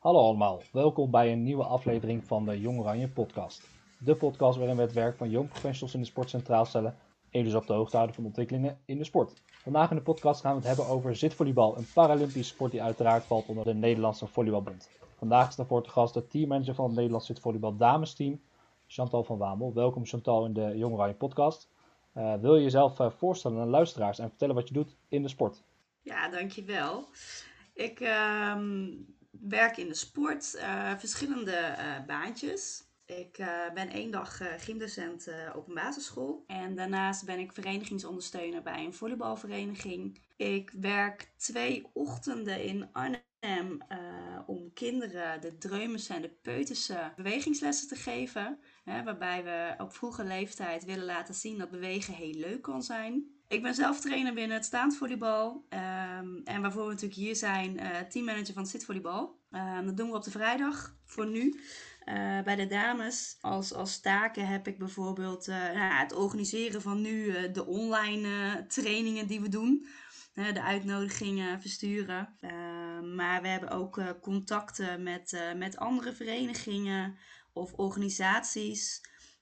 Hallo allemaal, welkom bij een nieuwe aflevering van de Jong Oranje podcast. De podcast waarin we het werk van jong professionals in de sport centraal stellen en dus op de hoogte houden van ontwikkelingen in de sport. Vandaag in de podcast gaan we het hebben over zitvolleybal, een Paralympisch sport die uiteraard valt onder de Nederlandse Volleybalbond. Vandaag is daarvoor te gast de teammanager van het Nederlands zitvolleybal damesteam, Chantal van Wamel. Welkom Chantal in de Jong Oranje podcast. Uh, wil je jezelf uh, voorstellen aan luisteraars en vertellen wat je doet in de sport? Ja, dankjewel. Ik uh, werk in de sport, uh, verschillende baantjes. Ik ben één dag gymdocent op een basisschool. En daarnaast ben ik verenigingsondersteuner bij een volleybalvereniging. Ik werk twee ochtenden in Arnhem om kinderen de dreumes en de peuterse bewegingslessen te geven. Hè, waarbij we op vroege leeftijd willen laten zien dat bewegen heel leuk kan zijn. Ik ben zelf trainer binnen het staand volleybal. Ehm, en waarvoor we natuurlijk hier zijn, uh, teammanager van het zitvolleybal. Um, dat doen we op de vrijdag voor nu. Uh, bij de dames als, als taken heb ik bijvoorbeeld uh, nou, het organiseren van nu de online trainingen die we doen. de uitnodigingen versturen. Ehm, maar we hebben ook contacten met, met andere verenigingen of organisaties.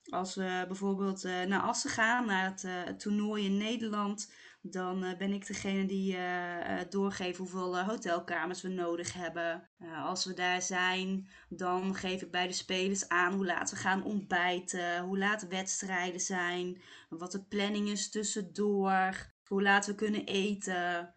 Als we bijvoorbeeld uh, naar Assen gaan, naar het, uh, toernooi in Nederland, dan uh, ben ik degene die doorgeeft hoeveel hotelkamers we nodig hebben. als we daar zijn, dan geef ik bij de spelers aan hoe laat we gaan ontbijten, hoe laat wedstrijden zijn, wat de planning is tussendoor, hoe laat we kunnen eten.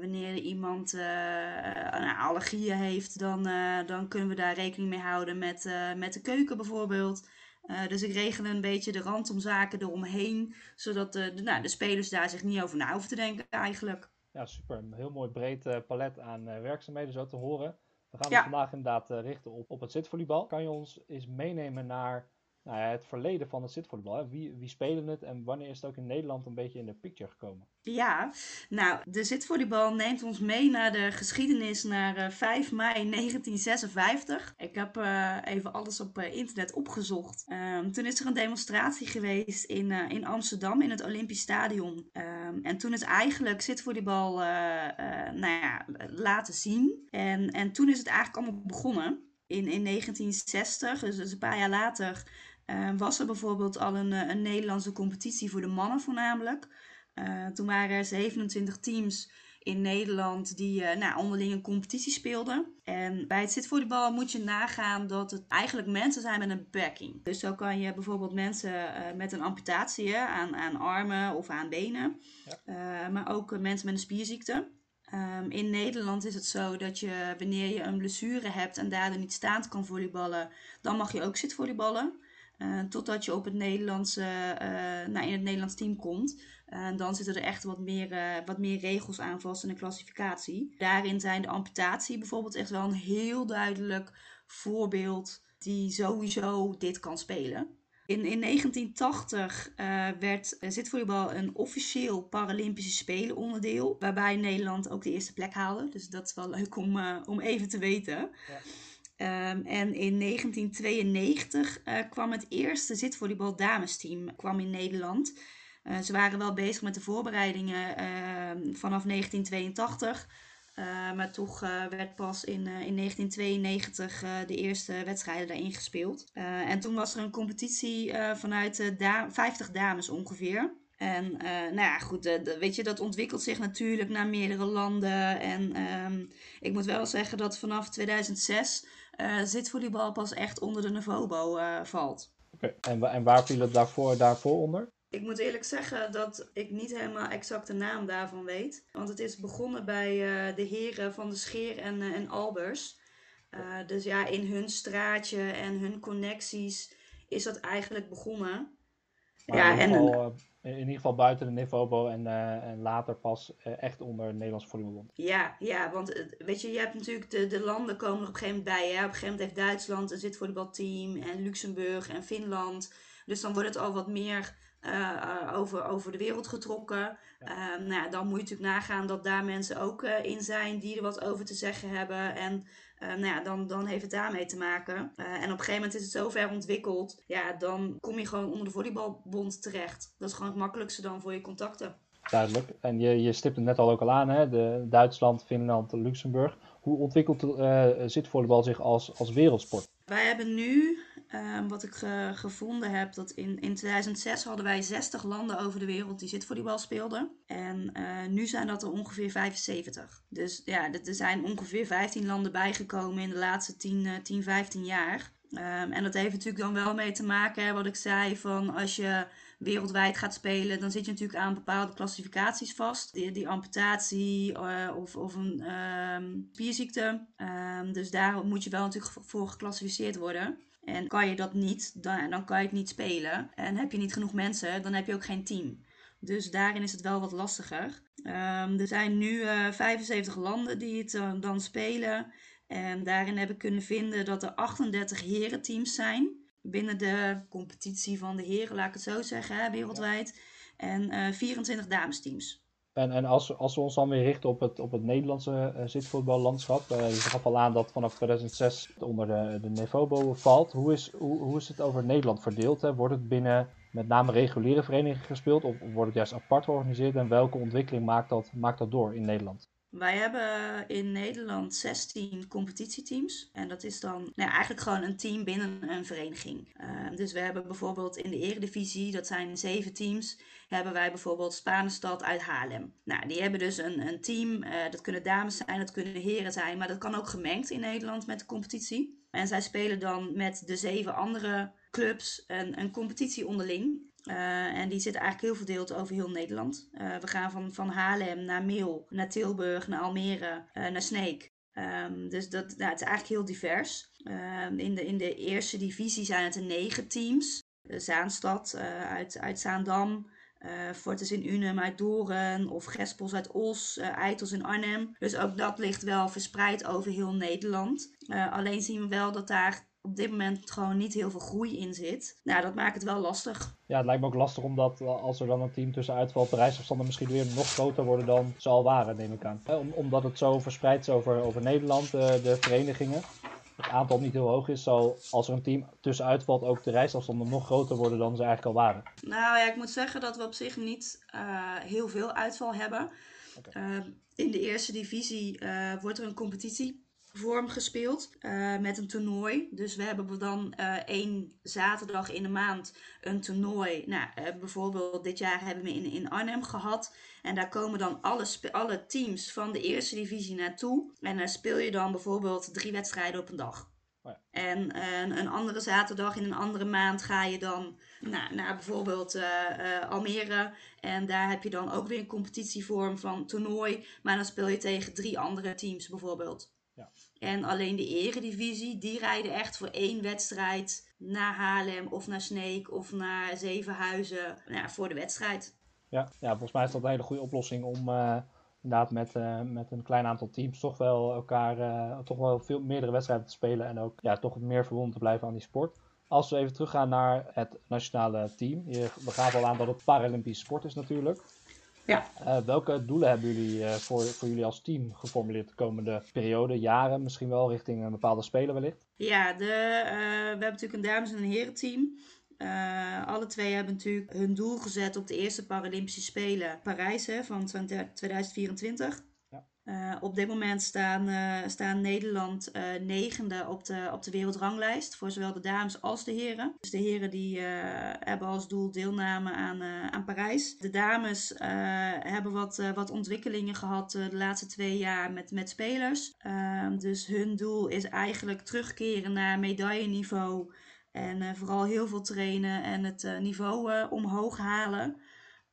wanneer iemand uh, allergieën heeft, dan, dan kunnen we daar rekening mee houden met, met de keuken bijvoorbeeld. Uh, dus ik regel een beetje de randomzaken eromheen, zodat de, de, nou, de spelers daar zich niet over na hoeven te denken eigenlijk. Ja, super. Een heel mooi breed uh, palet aan uh, werkzaamheden zo te horen. We gaan ja. ons vandaag inderdaad richten op, op het zitvolleybal. Kan je ons eens meenemen naar nou ja, het verleden van het zitvolleybal. Wie, wie spelen het en wanneer is het ook in Nederland een beetje in de picture gekomen? Ja, nou, de zitvolleybal neemt ons mee naar de geschiedenis naar uh, 5 mei 1956. Ik heb uh, even alles op uh, internet opgezocht. Um, toen is er een demonstratie geweest in, in Amsterdam in het Olympisch Stadion. Um, en toen is eigenlijk zitvolleybal nou ja, laten zien. En, en toen is het eigenlijk allemaal begonnen. In, in 1960, dus, dus een paar jaar later, uh, was er bijvoorbeeld al een, eh, een, Nederlandse competitie voor de mannen voornamelijk. Uh, toen waren er 27 teams in Nederland die uh, nou, onderling een competitie speelden. En bij het zitvolleybal moet je nagaan dat het eigenlijk mensen zijn met een beperking. Dus zo kan je bijvoorbeeld mensen met een amputatie aan, aan armen of aan benen. Ja. maar ook mensen met een spierziekte. Um, in Nederland is het zo dat je wanneer je een blessure hebt en daardoor niet staand kan volleyballen, dan mag je ook zitvolleyballen. Uh, totdat je op het Nederlandse, uh, nou, in het Nederlands team komt. En uh, dan zitten er echt wat meer, wat meer regels aan vast in de klassificatie. Daarin zijn de amputatie bijvoorbeeld echt wel een heel duidelijk voorbeeld die sowieso dit kan spelen. In, in 1980 werd zitvolleybal een officieel Paralympische Spelen onderdeel. Waarbij Nederland ook de eerste plek haalde. Dus dat is wel leuk om, om even te weten. Ja. Um, en in 1992 uh, eh, kwam het eerste zitvolleybal damesteam kwam in Nederland. Uh, ze waren wel bezig met de voorbereidingen uh, vanaf 1982. Eh, maar toch werd pas in, in 1992 de eerste wedstrijden daarin gespeeld. en toen was er een competitie vanuit da 50 dames ongeveer. En nou ja, goed, weet je, dat ontwikkelt zich natuurlijk naar meerdere landen. En um, ik moet wel zeggen dat vanaf 2006 uh, zitvolleybal pas echt onder de Navobo uh, valt. Oké, en, en waar viel het daarvoor, daarvoor onder? Ik moet eerlijk zeggen dat ik niet helemaal exact de naam daarvan weet. Want het is begonnen bij uh, de heren van de Scheer en, en Albers. dus ja, in hun straatje en hun connecties is dat eigenlijk begonnen. Maar ja, en, geval, in ieder geval buiten de Nivobo en, uh, en later pas uh, echt onder het Nederlands Volleybond. Ja, ja, want weet je, je hebt natuurlijk de, de landen komen er op een gegeven moment bij. Hè? Op een gegeven moment heeft Duitsland een zitvolleybalteam en Luxemburg en Finland. Dus dan wordt het al wat meer over, over de wereld getrokken. Ja. nou ja, dan moet je natuurlijk nagaan dat daar mensen ook in zijn die er wat over te zeggen hebben. En uh, nou ja, dan, dan heeft het daarmee te maken. Uh, en op een gegeven moment is het zo ver ontwikkeld. Ja, dan kom je gewoon onder de volleybalbond terecht. Dat is gewoon het makkelijkste dan voor je contacten. Duidelijk. En je, je stipt het net al ook al aan, hè? De Duitsland, Finland, Luxemburg. Hoe ontwikkelt uh, zitvolleybal zich als, als wereldsport? Wij hebben nu, ehm, wat ik gevonden heb, dat in, in 2006 hadden wij 60 landen over de wereld die zitvolleybal speelden. En nu zijn dat er ongeveer 75. Dus ja, er zijn ongeveer 15 landen bijgekomen in de laatste 10, 10 15 jaar. Um, en dat heeft natuurlijk dan wel mee te maken, wat ik zei, van als je wereldwijd gaat spelen, dan zit je natuurlijk aan bepaalde klassificaties vast. Die, amputatie uh, of, of een um, spierziekte. Dus daar moet je wel natuurlijk voor geclassificeerd worden. En kan je dat niet, dan, dan kan je het niet spelen. En heb je niet genoeg mensen, dan heb je ook geen team. Dus daarin is het wel wat lastiger. er zijn nu uh, eh, 75 landen die het uh, dan spelen. En daarin heb ik kunnen vinden dat er 38 herenteams zijn. Binnen de competitie van de heren, laat ik het zo zeggen, wereldwijd. En uh, 24 damesteams. En, en als, als we ons dan weer richten op het, op het Nederlandse uh, zitvoetballandschap. Uh, je gaf al aan dat vanaf 2006 het onder de, de Nevobo valt. Hoe is, hoe, hoe is het over Nederland verdeeld? Hè? Wordt het binnen met name reguliere verenigingen gespeeld? Of wordt het juist apart georganiseerd? En welke ontwikkeling maakt dat, maakt dat door in Nederland? Wij hebben in Nederland 16 competitieteams. En dat is dan nou eigenlijk gewoon een team binnen een vereniging. Uh, dus we hebben bijvoorbeeld in de Eredivisie, dat zijn zeven teams, hebben wij bijvoorbeeld Spanenstad uit Haarlem. Nou, die hebben dus een, een team. Uh, dat kunnen dames zijn, dat kunnen heren zijn, maar dat kan ook gemengd in Nederland met de competitie. En zij spelen dan met de zeven andere clubs een, een competitie onderling. Uh, en die zit eigenlijk heel verdeeld over heel Nederland. Uh, we gaan van, van Haarlem naar Meel, naar Tilburg, naar Almere, uh, naar Sneek. Um, dus dat, nou, het is eigenlijk heel divers. Um, in, de, in de eerste divisie zijn het er negen teams. Zaanstad uit, uit Zaandam, Fortis in Unum uit Doren of Gespels uit Os, Eitels in Arnhem. Dus ook dat ligt wel verspreid over heel Nederland. alleen zien we wel dat daar op dit moment gewoon niet heel veel groei in zit. Nou, dat maakt het wel lastig. Ja, het lijkt me ook lastig omdat als er dan een team tussen uitvalt, de reisafstanden misschien weer nog groter worden dan ze al waren, neem ik aan. Om, omdat het zo verspreid is over, over Nederland, de, eh, de verenigingen. Het aantal niet heel hoog is, zal als er een team tussen uitvalt ook de reisafstanden nog groter worden dan ze eigenlijk al waren. Nou ja, ik moet zeggen dat we op zich niet uh, heel veel uitval hebben. Okay. Uh, in de eerste divisie uh, wordt er een competitie vorm gespeeld uh, met een toernooi. Dus we hebben dan uh, één zaterdag in de maand een toernooi. Nou, uh, bijvoorbeeld dit jaar hebben we in, in Arnhem gehad. En daar komen dan alle, alle teams van de eerste divisie naartoe. En dan speel je dan bijvoorbeeld drie wedstrijden op een dag. Oh ja. En een andere zaterdag in een andere maand ga je dan naar bijvoorbeeld Almere. En daar heb je dan ook weer een competitievorm van toernooi. Maar dan speel je tegen drie andere teams bijvoorbeeld. Ja. En alleen de eredivisie, die rijden echt voor één wedstrijd naar Haarlem of naar Sneek of naar Zevenhuizen nou, voor de wedstrijd. Ja, ja, volgens mij is dat een hele goede oplossing om uh, inderdaad met, uh, met een klein aantal teams toch wel elkaar uh, toch wel veel meerdere wedstrijden te spelen en ook ja, toch meer verbonden te blijven aan die sport. Als we even teruggaan naar het nationale team. Je begaf al aan dat het Paralympisch sport is natuurlijk. Ja. Uh, welke doelen hebben jullie uh, voor, voor jullie als team geformuleerd de komende periode, jaren, misschien wel richting een bepaalde speler wellicht? Ja, de, uh, we hebben natuurlijk een dames- en een herenteam. alle twee hebben natuurlijk hun doel gezet op de eerste Paralympische Spelen Parijs hè, van 2024. Uh, op dit moment staan, uh, staan Nederland uh, negende op de, op de wereldranglijst voor zowel de dames als de heren. Dus de heren die hebben als doel deelname aan, aan Parijs. De dames hebben wat, wat ontwikkelingen gehad de laatste twee jaar met, met spelers. Ehm, dus hun doel is eigenlijk terugkeren naar medailleniveau. En vooral heel veel trainen en het niveau omhoog halen.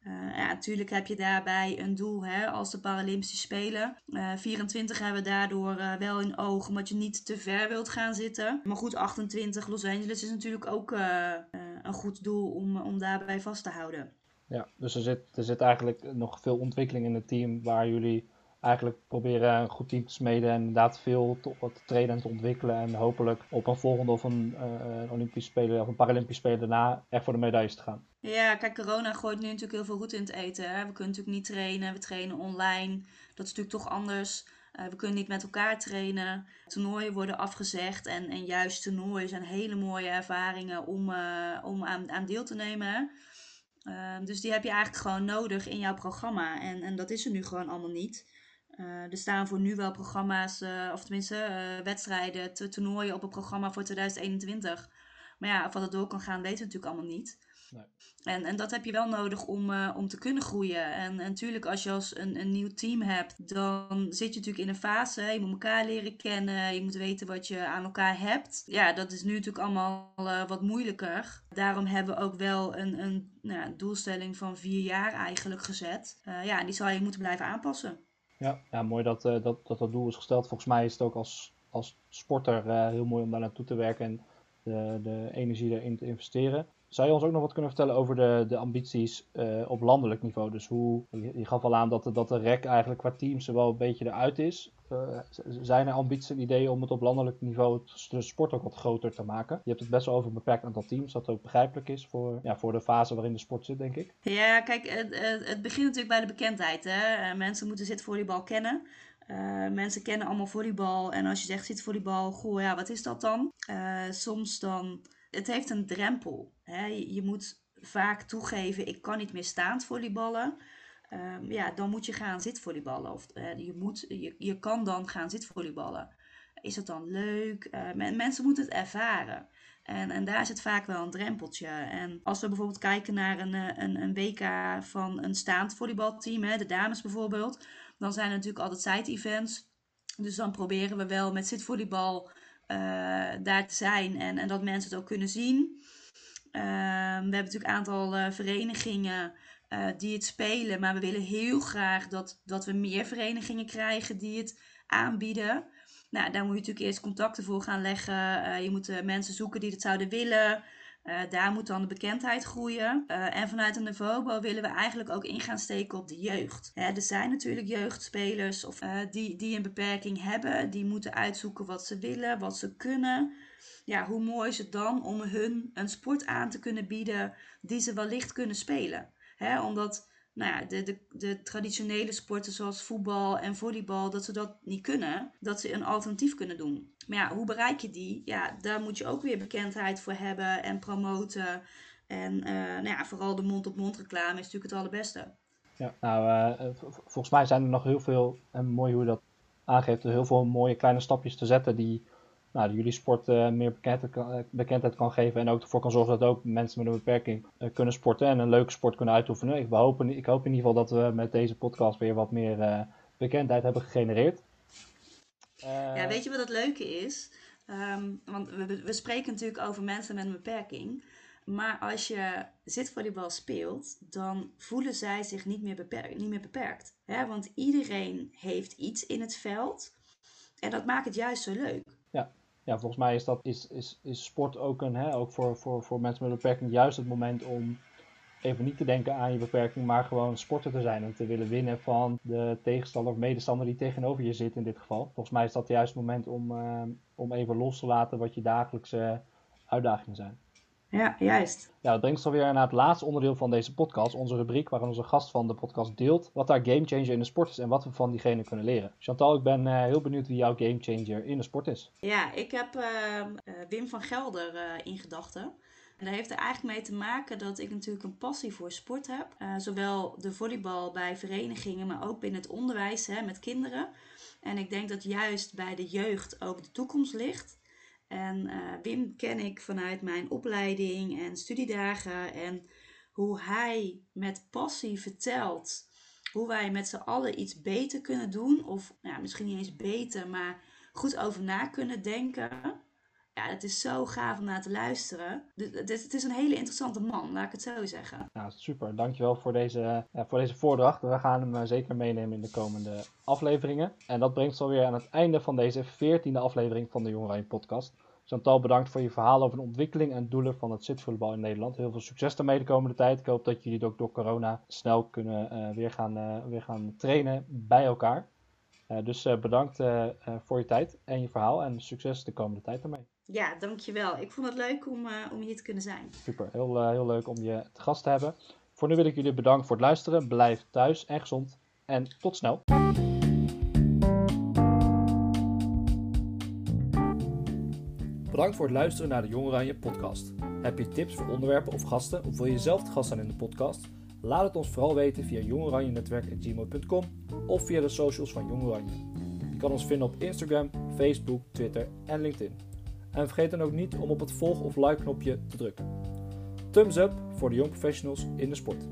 Uh, ja, natuurlijk heb je daarbij een doel hè, als de Paralympische Spelen. Uh, eh, 24 hebben we daardoor uh, wel in oog, omdat je niet te ver wilt gaan zitten. Maar goed, 28 Los Angeles is natuurlijk ook een goed doel om, om daarbij vast te houden. Ja, dus er zit, er zit eigenlijk nog veel ontwikkeling in het team waar jullie eigenlijk proberen een goed team te smeden en inderdaad veel te, te trainen en te ontwikkelen. En hopelijk op een volgende of een, uh, Olympische Spelen of een Paralympische Spelen daarna echt voor de medailles te gaan. Ja, kijk, corona gooit nu natuurlijk heel veel roet in het eten. Hè? We kunnen natuurlijk niet trainen, we trainen online. Dat is natuurlijk toch anders. Uh, we kunnen niet met elkaar trainen. Toernooien worden afgezegd. En, en juist toernooien zijn hele mooie ervaringen om, uh, om aan, aan deel te nemen. Dus die heb je eigenlijk gewoon nodig in jouw programma. En, en dat is er nu gewoon allemaal niet. Er staan voor nu wel programma's, of tenminste wedstrijden, toernooien op het programma voor 2021. Maar ja, of het door kan gaan, weten we natuurlijk allemaal niet. Nee. En, en dat heb je wel nodig om, uh, om te kunnen groeien. En, en natuurlijk, als je als een, een nieuw team hebt, dan zit je natuurlijk in een fase. Je moet elkaar leren kennen. Je moet weten wat je aan elkaar hebt. Ja, dat is nu natuurlijk allemaal uh, wat moeilijker. Daarom hebben we ook wel een, een nou, doelstelling van vier jaar eigenlijk gezet. Uh, ja, die zal je moeten blijven aanpassen. Ja, ja mooi dat, dat, dat dat doel is gesteld. Volgens mij is het ook als, als sporter heel mooi om daar naartoe te werken. En de, de energie erin te investeren. Zou je ons ook nog wat kunnen vertellen over de, de ambities uh, op landelijk niveau? Dus hoe, je, gaf al aan dat, de, dat de REC eigenlijk qua teams er wel een beetje eruit is. Uh, zijn er ambities en ideeën om het op landelijk niveau de sport ook wat groter te maken? Je hebt het best wel over een beperkt aantal teams, dat ook begrijpelijk is voor, ja, voor de fase waarin de sport zit, denk ik. Ja, kijk, het, het begint natuurlijk bij de bekendheid. Hè? Eh, mensen moeten zitvolleybal kennen. Uh, mensen kennen allemaal volleybal. En als je zegt zitvolleybal, goh, ja, wat is dat dan? Soms dan het heeft een drempel. Hè? Je moet vaak toegeven, ik kan niet meer staand volleyballen. Um, ja, dan moet je gaan zitvolleyballen. Of je, moet, je, je kan dan gaan zitvolleyballen. Is het dan leuk? Uh, mensen moeten het ervaren. En, en daar zit vaak wel een drempeltje. En als we bijvoorbeeld kijken naar een, eh, een, een WK van een staand volleybalteam, hè, de dames bijvoorbeeld, dan zijn er natuurlijk altijd side-events. Dus dan proberen we wel met zitvolleybal uh, daar te zijn en, en dat mensen het ook kunnen zien. Uh, we hebben natuurlijk een aantal verenigingen die het spelen, maar we willen heel graag dat, dat we meer verenigingen krijgen die het aanbieden. Nou, daar moet je natuurlijk eerst contacten voor gaan leggen. je moet mensen zoeken die het zouden willen. Daar moet dan de bekendheid groeien. En vanuit een Nevobo willen we eigenlijk ook in gaan steken op de jeugd. er zijn natuurlijk jeugdspelers of, die, die een beperking hebben. Die moeten uitzoeken wat ze willen, wat ze kunnen. Ja, hoe mooi is het dan om hun een sport aan te kunnen bieden die ze wellicht kunnen spelen. Hè, omdat nou ja, de, de, de traditionele sporten zoals voetbal en volleybal, dat ze dat niet kunnen, dat ze een alternatief kunnen doen. Maar ja, hoe bereik je die? Ja, daar moet je ook weer bekendheid voor hebben en promoten. En uh, nou ja, vooral de mond-op-mond reclame is natuurlijk het allerbeste. Ja, nou, uh, volgens mij zijn er nog heel veel, en mooi hoe je dat aangeeft, heel veel mooie kleine stapjes te zetten die nou, jullie sport uh, meer bekendheid kan, eh, bekendheid kan geven. En ook ervoor kan zorgen dat ook mensen met een beperking uh, kunnen sporten en een leuke sport kunnen uitoefenen. Ik hoop, ik hoop in ieder geval dat we met deze podcast weer wat meer bekendheid hebben gegenereerd. ja, weet je wat het leuke is? Um, want we, we spreken natuurlijk over mensen met een beperking. Maar als je zitvolleybal speelt, dan voelen zij zich niet meer beperkt. Niet meer beperkt hè? Want iedereen heeft iets in het veld. En dat maakt het juist zo leuk. Ja, volgens mij is, dat, is, is, is sport ook, een, hè, ook voor, voor, voor mensen met een beperking juist het moment om even niet te denken aan je beperking, maar gewoon sporter te zijn en te willen winnen van de tegenstander of medestander die tegenover je zit in dit geval. Volgens mij is dat juist het moment om, uh, om even los te laten wat je dagelijkse uitdagingen zijn. Ja, juist. Ja, dat brengt ons alweer naar het laatste onderdeel van deze podcast. Onze rubriek waarin onze gast van de podcast deelt wat daar gamechanger in de sport is en wat we van diegene kunnen leren. Chantal, ik ben uh, heel benieuwd wie jouw gamechanger in de sport is. Ja, ik heb uh, Wim van Gelder uh, in gedachten. En dat heeft er eigenlijk mee te maken dat ik natuurlijk een passie voor sport heb. zowel de volleybal bij verenigingen, maar ook binnen het onderwijs hè, met kinderen. En ik denk dat juist bij de jeugd ook de toekomst ligt. En uh, Wim ken ik vanuit mijn opleiding en studiedagen. En hoe hij met passie vertelt hoe wij met z'n allen iets beter kunnen doen. Of ja, misschien niet eens beter, maar goed over na kunnen denken. Ja, het is zo gaaf om naar te luisteren. Het is een hele interessante man, laat ik het zo zeggen. Nou, super. Dankjewel voor deze, ja, voor deze voordracht. We gaan hem eh, zeker meenemen in de komende afleveringen. En dat brengt ons alweer aan het einde van deze veertiende aflevering van de Jongeren podcast. Chantal, bedankt voor je verhaal over de ontwikkeling en doelen van het zitvoetbal in Nederland. Heel veel succes daarmee de komende tijd. Ik hoop dat jullie ook door corona snel kunnen uh, weer, gaan, weer gaan trainen bij elkaar. Dus bedankt voor je tijd en je verhaal en succes de komende tijd daarmee. Ja, dankjewel. Ik vond het leuk om, om hier te kunnen zijn. Super, heel, heel leuk om je te gast te hebben. Voor nu wil ik jullie bedanken voor het luisteren. Blijf thuis en gezond en tot snel. Bedankt voor het luisteren naar de Jong Oranje podcast. Heb je tips voor onderwerpen of gasten of wil je zelf te gast zijn in de podcast? Laat het ons vooral weten via jongoranjenetwerk.gmail.com of via de socials van Jong Oranje. Je kan ons vinden op Instagram, Facebook, Twitter en LinkedIn. En vergeet dan ook niet om op het volg- of like-knopje te drukken. Thumbs up voor de jong professionals in de sport.